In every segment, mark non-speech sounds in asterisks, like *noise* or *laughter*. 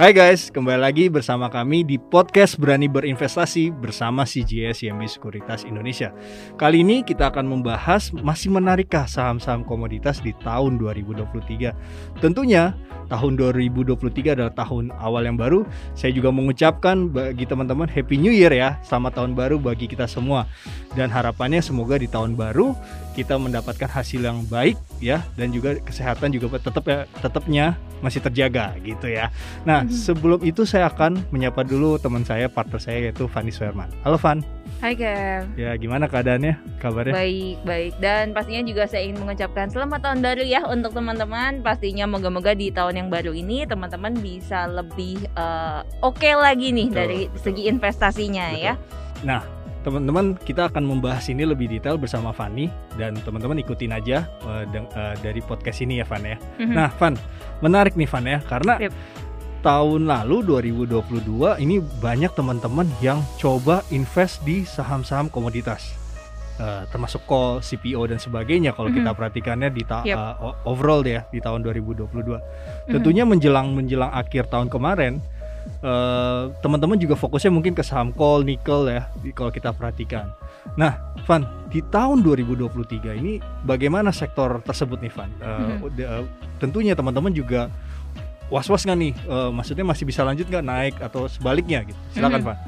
Hai guys, kembali lagi bersama kami di podcast Berani Berinvestasi bersama CGS YMB Sekuritas Indonesia. Kali ini kita akan membahas masih menarikkah saham-saham komoditas di tahun 2023. Tentunya tahun 2023 adalah tahun awal yang baru. Saya juga mengucapkan bagi teman-teman Happy New Year ya. Selamat tahun baru bagi kita semua. Dan harapannya semoga di tahun baru kita mendapatkan hasil yang baik ya dan juga kesehatan juga tetap ya tetapnya masih terjaga gitu ya. Nah, mm-hmm. sebelum itu saya akan menyapa dulu teman saya, partner saya yaitu Fanny Swerman. Halo Van. Hai Kev. Ya, gimana keadaannya? Kabarnya? Baik, baik. Dan pastinya juga saya ingin mengucapkan selamat tahun baru ya untuk teman-teman. Pastinya moga-moga di tahun yang baru ini teman-teman bisa lebih uh, oke okay lagi nih betul, dari betul. segi investasinya betul. ya. Nah, teman-teman kita akan membahas ini lebih detail bersama Fanny dan teman-teman ikutin aja uh, uh, dari podcast ini ya Van ya. Mm-hmm. Nah Van menarik nih Van ya karena yep. tahun lalu 2022 ini banyak teman-teman yang coba invest di saham-saham komoditas. Uh, termasuk call, CPO dan sebagainya kalau mm-hmm. kita perhatikannya di ta- yep. uh, overall ya di tahun 2022. Mm-hmm. Tentunya menjelang menjelang akhir tahun kemarin uh, teman-teman juga fokusnya mungkin ke saham call, nickel ya kalau kita perhatikan. Nah, Van, di tahun 2023 ini bagaimana sektor tersebut nih Van? Uh, hmm. uh, tentunya teman-teman juga was-was nggak nih? Uh, maksudnya masih bisa lanjut nggak naik atau sebaliknya gitu? Silakan hmm. Van.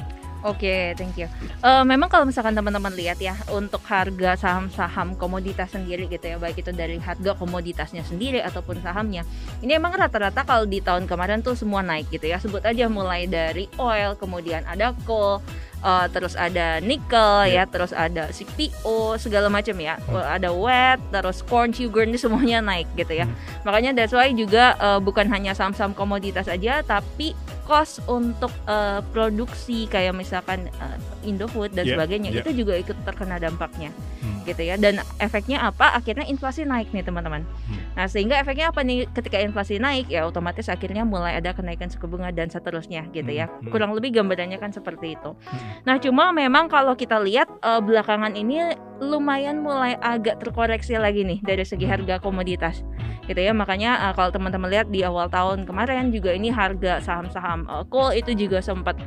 Oke, okay, thank you. Uh, memang kalau misalkan teman-teman lihat ya untuk harga saham-saham komoditas sendiri gitu ya, baik itu dari harga komoditasnya sendiri ataupun sahamnya, ini emang rata-rata kalau di tahun kemarin tuh semua naik gitu ya. Sebut aja mulai dari oil, kemudian ada coal, uh, terus ada nickel yeah. ya, terus ada CPO segala macam ya, hmm. ada wet, terus corn, sugar ini semuanya naik gitu ya. Hmm. Makanya that's why juga uh, bukan hanya saham-saham komoditas aja, tapi cost untuk uh, produksi kayak misalkan uh, Indofood dan yeah, sebagainya yeah. itu juga ikut terkena dampaknya hmm. gitu ya dan efeknya apa akhirnya inflasi naik nih teman-teman hmm. Nah sehingga efeknya apa nih ketika inflasi naik ya otomatis akhirnya mulai ada kenaikan suku bunga dan seterusnya gitu ya hmm. kurang lebih gambarannya kan seperti itu hmm. nah cuma memang kalau kita lihat uh, belakangan ini lumayan mulai agak terkoreksi lagi nih dari segi hmm. harga komoditas gitu ya makanya uh, kalau teman-teman lihat di awal tahun kemarin juga ini harga saham-saham uh, coal itu juga sempat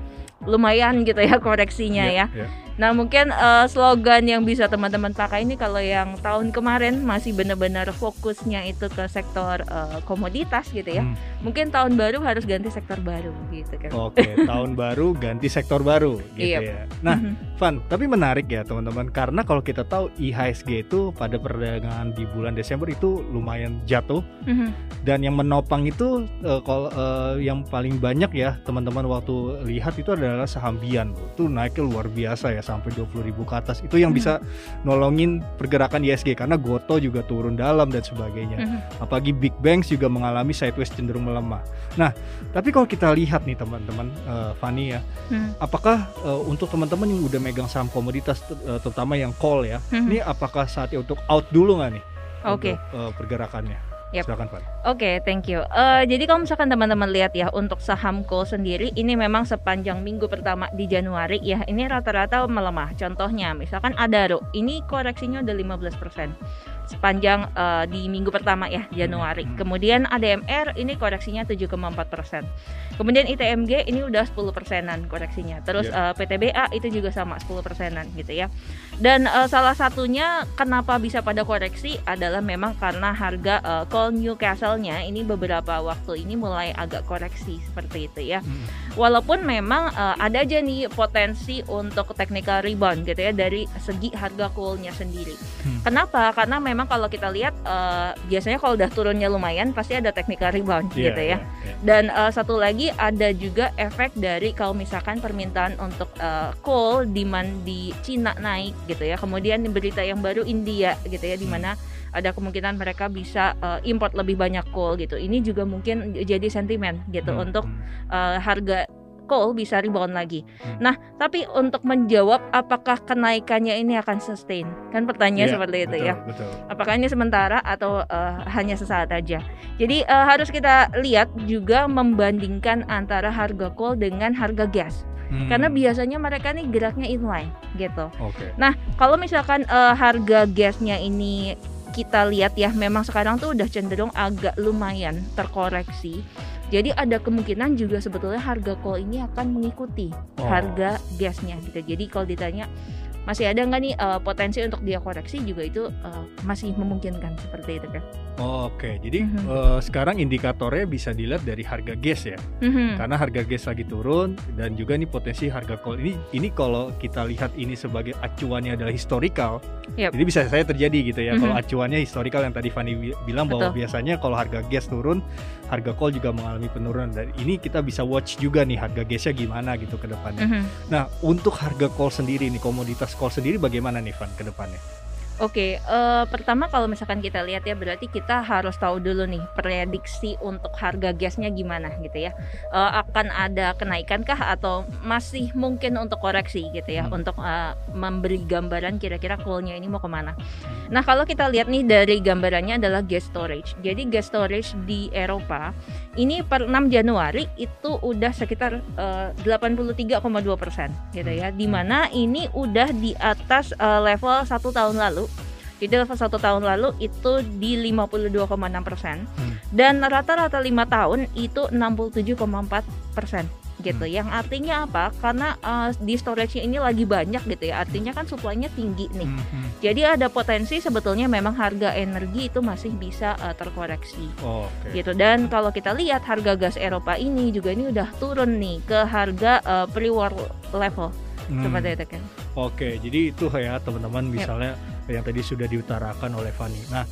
lumayan gitu ya koreksinya yeah, ya. Yeah. Nah mungkin uh, slogan yang bisa teman-teman pakai ini kalau yang tahun kemarin masih benar-benar fokusnya itu ke sektor uh, komoditas gitu ya. Hmm. Mungkin tahun baru harus ganti sektor baru gitu kan. Oke, okay, tahun baru ganti sektor baru gitu yep. ya. Nah, mm-hmm. Van, tapi menarik ya teman-teman karena kalau kita tahu IHSG itu pada perdagangan di bulan Desember itu lumayan jatuh. Mm-hmm. Dan yang menopang itu uh, kalau uh, yang paling banyak ya teman-teman waktu lihat itu adalah saham Bian. Itu naiknya luar biasa ya sampai 20 ribu ke atas itu yang hmm. bisa nolongin pergerakan ISG karena Goto juga turun dalam dan sebagainya hmm. apalagi Big Banks juga mengalami sideways cenderung melemah nah tapi kalau kita lihat nih teman-teman uh, Fani ya hmm. apakah uh, untuk teman-teman yang udah megang saham komoditas uh, terutama yang call ya hmm. ini apakah saatnya untuk out dulu nggak nih Oke. Okay. uh, pergerakannya Yep. Silakan Pak. Oke, okay, thank you. Uh, jadi kalau misalkan teman-teman lihat ya untuk saham call sendiri ini memang sepanjang minggu pertama di Januari ya ini rata-rata melemah. Contohnya misalkan Adaro, ini koreksinya udah 15% sepanjang uh, di minggu pertama ya Januari. Hmm. Kemudian ADMR ini koreksinya 7,4 persen. Kemudian ITMG ini udah 10 persenan koreksinya. Terus yeah. uh, PTBA itu juga sama 10 persenan gitu ya. Dan uh, salah satunya kenapa bisa pada koreksi adalah memang karena harga uh, call Newcastle-nya ini beberapa waktu ini mulai agak koreksi seperti itu ya. Hmm. Walaupun memang uh, ada aja nih potensi untuk technical rebound gitu ya dari segi harga call-nya sendiri. Hmm. Kenapa? Karena memang kalau kita lihat uh, biasanya kalau udah turunnya lumayan pasti ada technical rebound yeah, gitu ya. Yeah, yeah. Dan uh, satu lagi ada juga efek dari kalau misalkan permintaan untuk uh, coal demand di Cina naik gitu ya. Kemudian berita yang baru India gitu ya di hmm. mana ada kemungkinan mereka bisa uh, import lebih banyak coal gitu. Ini juga mungkin jadi sentimen gitu hmm. untuk uh, harga coal bisa rebound lagi. Hmm. Nah, tapi untuk menjawab apakah kenaikannya ini akan sustain, kan pertanyaan yeah, seperti itu betul, ya. Betul. Apakah ini sementara atau uh, hanya sesaat aja? Jadi uh, harus kita lihat juga membandingkan antara harga coal dengan harga gas. Hmm. Karena biasanya mereka nih geraknya inline gitu. Okay. Nah, kalau misalkan uh, harga gasnya ini kita lihat ya memang sekarang tuh udah cenderung agak lumayan terkoreksi. Jadi ada kemungkinan juga sebetulnya harga coal ini akan mengikuti oh. harga gasnya gitu. Jadi kalau ditanya masih ada nggak nih uh, potensi untuk dia koreksi juga itu uh, masih memungkinkan seperti itu kan. Oh, Oke, okay. jadi mm -hmm. uh, sekarang indikatornya bisa dilihat dari harga gas ya, mm -hmm. karena harga gas lagi turun dan juga nih potensi harga coal ini ini kalau kita lihat ini sebagai acuannya adalah historical, yep. jadi bisa saya terjadi gitu ya. Mm -hmm. Kalau acuannya historical yang tadi Fanny bilang Betul. bahwa biasanya kalau harga gas turun, harga coal juga mengalami penurunan dan ini kita bisa watch juga nih harga gasnya gimana gitu ke depannya. Mm -hmm. Nah untuk harga coal sendiri nih komoditas coal sendiri bagaimana nih Van ke depannya? Oke, uh, pertama kalau misalkan kita lihat ya berarti kita harus tahu dulu nih prediksi untuk harga gasnya gimana gitu ya. Uh, akan ada kenaikan kah atau masih mungkin untuk koreksi gitu ya hmm. untuk uh, memberi gambaran kira-kira coolnya ini mau ke mana. Nah kalau kita lihat nih dari gambarannya adalah gas storage. Jadi gas storage di Eropa ini per 6 Januari itu udah sekitar uh, 83,2 persen gitu ya. Di mana ini udah di atas uh, level satu tahun lalu jadi level satu tahun lalu itu di 52,6 persen hmm. dan rata-rata lima tahun itu 67,4 persen gitu. Hmm. Yang artinya apa? Karena uh, di storage ini lagi banyak gitu ya. Artinya kan suplainya tinggi nih. Hmm. hmm. Jadi ada potensi sebetulnya memang harga energi itu masih bisa uh, terkoreksi. Oh, okay. Gitu. Dan kalau kita lihat harga gas Eropa ini juga ini udah turun nih ke harga uh, pre-war level. Hmm. Seperti itu kan. Oke, jadi itu ya teman-teman misalnya yep yang tadi sudah diutarakan oleh Fanny. Nah,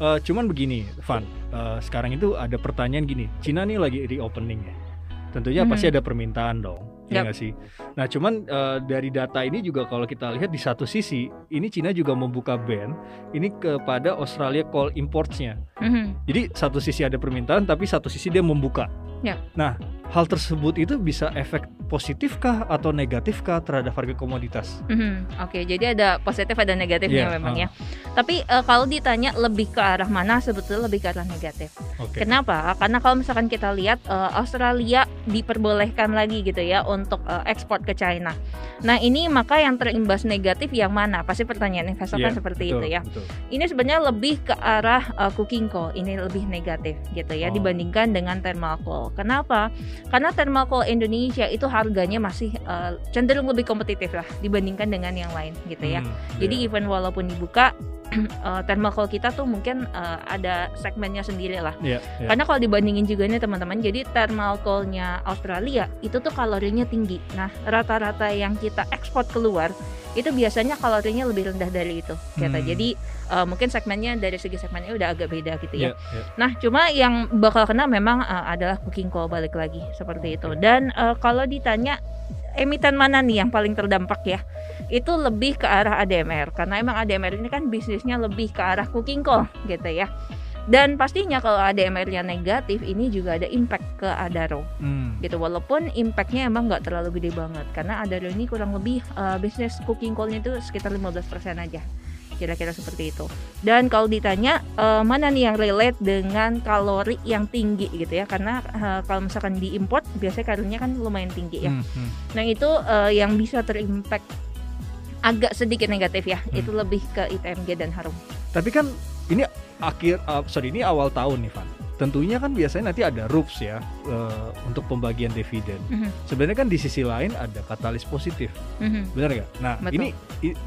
uh, cuman begini, Van, uh, sekarang itu ada pertanyaan gini, Cina nih lagi reopening ya, tentunya hmm. pasti ada permintaan dong, ya nggak sih? Nah, cuman uh, dari data ini juga kalau kita lihat di satu sisi, ini Cina juga membuka ban ini kepada Australia coal importsnya. Hmm. Jadi satu sisi ada permintaan, tapi satu sisi dia membuka. Ya. Nah, hal tersebut itu bisa efek positifkah atau negatifkah terhadap harga komoditas? Mm-hmm. Oke, okay, jadi ada positif ada negatifnya yeah, memang uh. ya. Tapi uh, kalau ditanya lebih ke arah mana sebetulnya lebih ke arah negatif. Okay. Kenapa? Karena kalau misalkan kita lihat uh, Australia diperbolehkan lagi gitu ya untuk uh, ekspor ke China. Nah ini maka yang terimbas negatif yang mana? Pasti pertanyaan investor yeah, kan seperti betul, itu ya. Betul. Ini sebenarnya lebih ke arah uh, cooking coal. Ini lebih negatif gitu ya oh. dibandingkan dengan thermal coal. Kenapa? Karena thermal coal Indonesia itu harganya masih uh, cenderung lebih kompetitif lah dibandingkan dengan yang lain gitu ya. Hmm, Jadi yeah. even walaupun dibuka uh, thermal coal kita tuh mungkin uh, ada segmennya sendiri lah. Yeah, yeah. Karena kalau dibandingin juga nih teman-teman, jadi thermal coalnya Australia itu tuh kalorinya tinggi. Nah rata-rata yang kita ekspor keluar itu biasanya kalorinya lebih rendah dari itu kata hmm. jadi uh, mungkin segmennya dari segi segmennya udah agak beda gitu ya yeah, yeah. nah cuma yang bakal kena memang uh, adalah cooking coal balik lagi seperti itu dan uh, kalau ditanya emiten mana nih yang paling terdampak ya? Itu lebih ke arah ADMR karena emang ADMR ini kan bisnisnya lebih ke arah cooking coal gitu ya. Dan pastinya kalau ADMR-nya negatif ini juga ada impact ke Adaro. Hmm. gitu walaupun impactnya emang nggak terlalu gede banget karena Adaro ini kurang lebih uh, bisnis cooking coal-nya itu sekitar 15% aja kira-kira seperti itu. Dan kalau ditanya uh, mana nih yang relate dengan kalori yang tinggi gitu ya, karena uh, kalau misalkan diimport biasanya kalorinya kan lumayan tinggi ya. Hmm, hmm. Nah itu uh, yang bisa terimpact agak sedikit negatif ya, hmm. itu lebih ke ITMG dan Harum. Tapi kan ini akhir uh, sorry ini awal tahun nih Van tentunya kan biasanya nanti ada rups ya uh, untuk pembagian dividen. Mm -hmm. Sebenarnya kan di sisi lain ada katalis positif, mm -hmm. benar nggak? Nah Betul. ini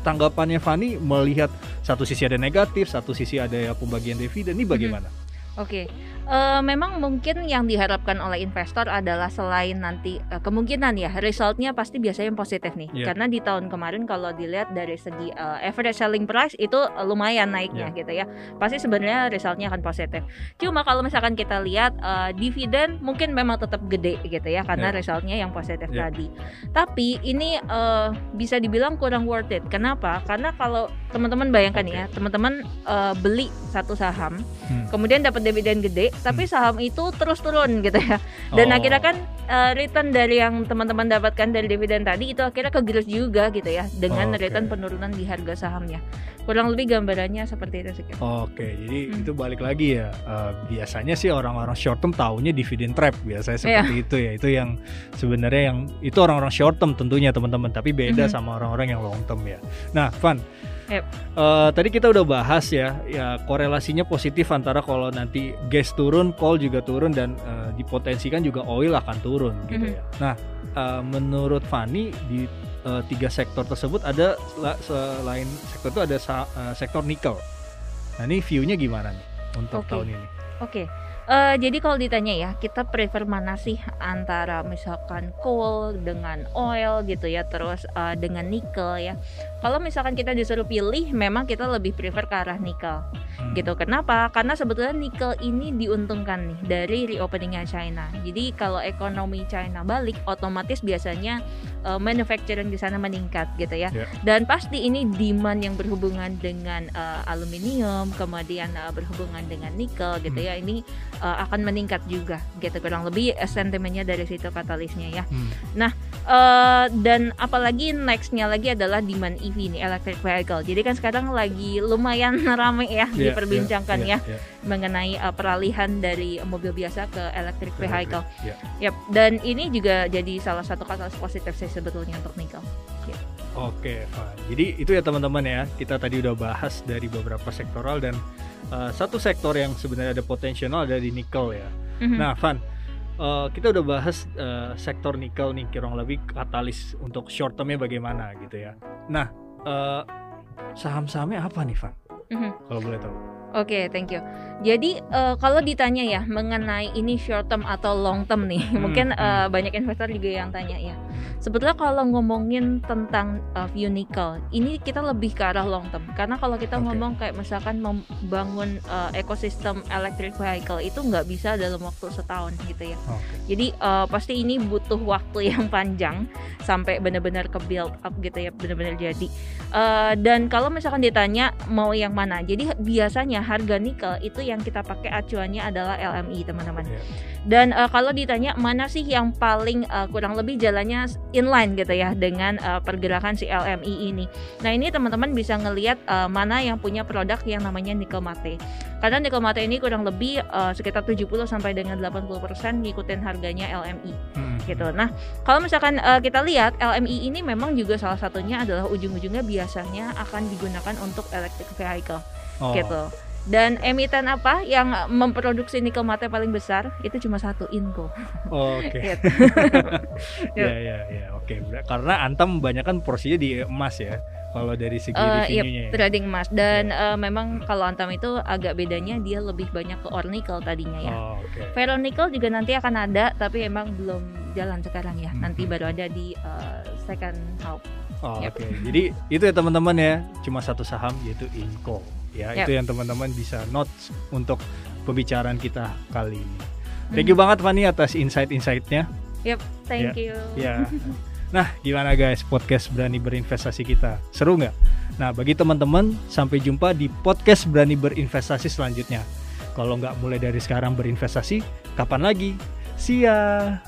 tanggapannya Fani melihat satu sisi ada negatif, satu sisi ada ya pembagian dividen, ini bagaimana? Mm -hmm. Oke, okay. uh, eh, memang mungkin yang diharapkan oleh investor adalah selain nanti uh, kemungkinan ya resultnya pasti biasanya yang positif nih, yeah. karena di tahun kemarin kalau dilihat dari segi uh, average selling price itu lumayan naiknya yeah. gitu ya, pasti sebenarnya resultnya akan positif. Cuma kalau misalkan kita lihat uh, dividen mungkin memang tetap gede gitu ya, karena yeah. resultnya yang positif yeah. tadi. Tapi ini uh, bisa dibilang kurang worth it. Kenapa? Karena kalau teman-teman bayangkan okay. ya, teman-teman uh, beli satu saham, hmm. kemudian dapat dividen gede, tapi hmm. saham itu terus turun gitu ya. Dan oh. akhirnya kan uh, return dari yang teman-teman dapatkan dari dividen tadi itu akhirnya kegerus juga gitu ya dengan oh, okay. return penurunan di harga sahamnya. Kurang lebih gambarannya seperti itu sih. Oke, okay, jadi hmm. itu balik lagi ya. Uh, biasanya sih orang-orang short term tahunya dividen trap biasanya iya. seperti yeah. itu ya. Itu yang sebenarnya yang itu orang-orang short term tentunya teman-teman, tapi beda -hmm. sama orang-orang yang long term ya. Nah, Van, Yep. Uh, tadi kita udah bahas ya, ya korelasinya positif antara kalau nanti gas turun, coal juga turun dan uh, dipotensikan juga oil akan turun gitu mm -hmm. ya. Nah, uh, menurut Fani di uh, tiga sektor tersebut ada selain sektor itu ada uh, sektor nikel. Nah, ini view-nya gimana nih untuk okay. tahun ini? Oke. Okay. Uh, jadi kalau ditanya ya, kita prefer mana sih antara misalkan coal dengan oil gitu ya, terus uh, dengan nikel ya. Kalau misalkan kita disuruh pilih, memang kita lebih prefer ke arah nikel. Hmm. Gitu. Kenapa? Karena sebetulnya nikel ini diuntungkan nih dari reopeningnya China. Jadi kalau ekonomi China balik, otomatis biasanya uh, manufacturing di sana meningkat gitu ya. Yeah. Dan pasti ini demand yang berhubungan dengan uh, aluminium, kemudian uh, berhubungan dengan nikel gitu hmm. ya. Ini uh, akan meningkat juga gitu kurang lebih uh, sentimennya dari situ katalisnya ya. Hmm. Nah uh, dan apalagi nextnya lagi adalah demand EV nih electric vehicle. Jadi kan sekarang lagi lumayan *laughs* ramai ya yeah, diperbincangkan yeah, yeah, ya yeah. mengenai uh, peralihan dari mobil biasa ke electric vehicle. Yeah. Yep. Dan ini juga jadi salah satu katalis positif sih sebetulnya untuk nikel. Yeah. Oke, okay, Jadi itu ya teman-teman ya. Kita tadi udah bahas dari beberapa sektoral dan uh, satu sektor yang sebenarnya ada potensial ada di nikel ya. Mm-hmm. Nah, Van, uh, kita udah bahas uh, sektor nikel nih kurang lebih katalis untuk short termnya bagaimana gitu ya. Nah, uh, saham-sahamnya apa nih, Van? Mm-hmm. Kalau boleh tahu. Oke, okay, thank you. Jadi uh, kalau ditanya ya mengenai ini short term atau long term nih, *laughs* hmm, mungkin uh, banyak investor juga yang tanya ya. Sebetulnya kalau ngomongin tentang uh, nickel, ini kita lebih ke arah long term. Karena kalau kita okay. ngomong kayak misalkan membangun uh, ekosistem electric vehicle itu nggak bisa dalam waktu setahun gitu ya. Okay. Jadi uh, pasti ini butuh waktu *laughs* yang panjang sampai benar-benar ke build up gitu ya, benar-benar jadi. Uh, dan kalau misalkan ditanya mau yang mana, jadi biasanya harga nikel itu yang kita pakai acuannya adalah LMI teman-teman. Yeah. Dan uh, kalau ditanya mana sih yang paling uh, kurang lebih jalannya inline gitu ya dengan uh, pergerakan si LMI ini. Nah ini teman-teman bisa ngelihat uh, mana yang punya produk yang namanya nikel mate. Karena nikel mate ini kurang lebih uh, sekitar 70 sampai dengan 80% ngikutin harganya LMI hmm. gitu. Nah kalau misalkan uh, kita lihat LMI ini memang juga salah satunya adalah ujung-ujungnya biasanya akan digunakan untuk electric vehicle oh. gitu. Dan emiten apa yang memproduksi nikel mate paling besar itu cuma satu Inco. Oh, Oke. Okay. Gitu. ya ya ya oke. Karena Antam banyak kan porsinya di emas ya. Kalau dari segi uh, revenue-nya yep, ya. trading emas dan yeah. uh, memang kalau Antam itu agak bedanya dia lebih banyak ke ore nickel tadinya ya. Oh, okay. Ferro nickel juga nanti akan ada tapi emang belum jalan sekarang ya. Hmm. Nanti baru ada di uh, second half. Oh, yep. Oke. Okay. Jadi itu ya teman-teman ya, cuma satu saham yaitu Inco ya yep. itu yang teman-teman bisa notes untuk pembicaraan kita kali ini. Thank you hmm. banget Fanny atas insight-insightnya. Yep thank ya, you. ya. *laughs* Nah gimana guys? Podcast berani berinvestasi kita. Seru nggak? Nah bagi teman-teman sampai jumpa di podcast berani berinvestasi selanjutnya. Kalau nggak mulai dari sekarang berinvestasi kapan lagi? See ya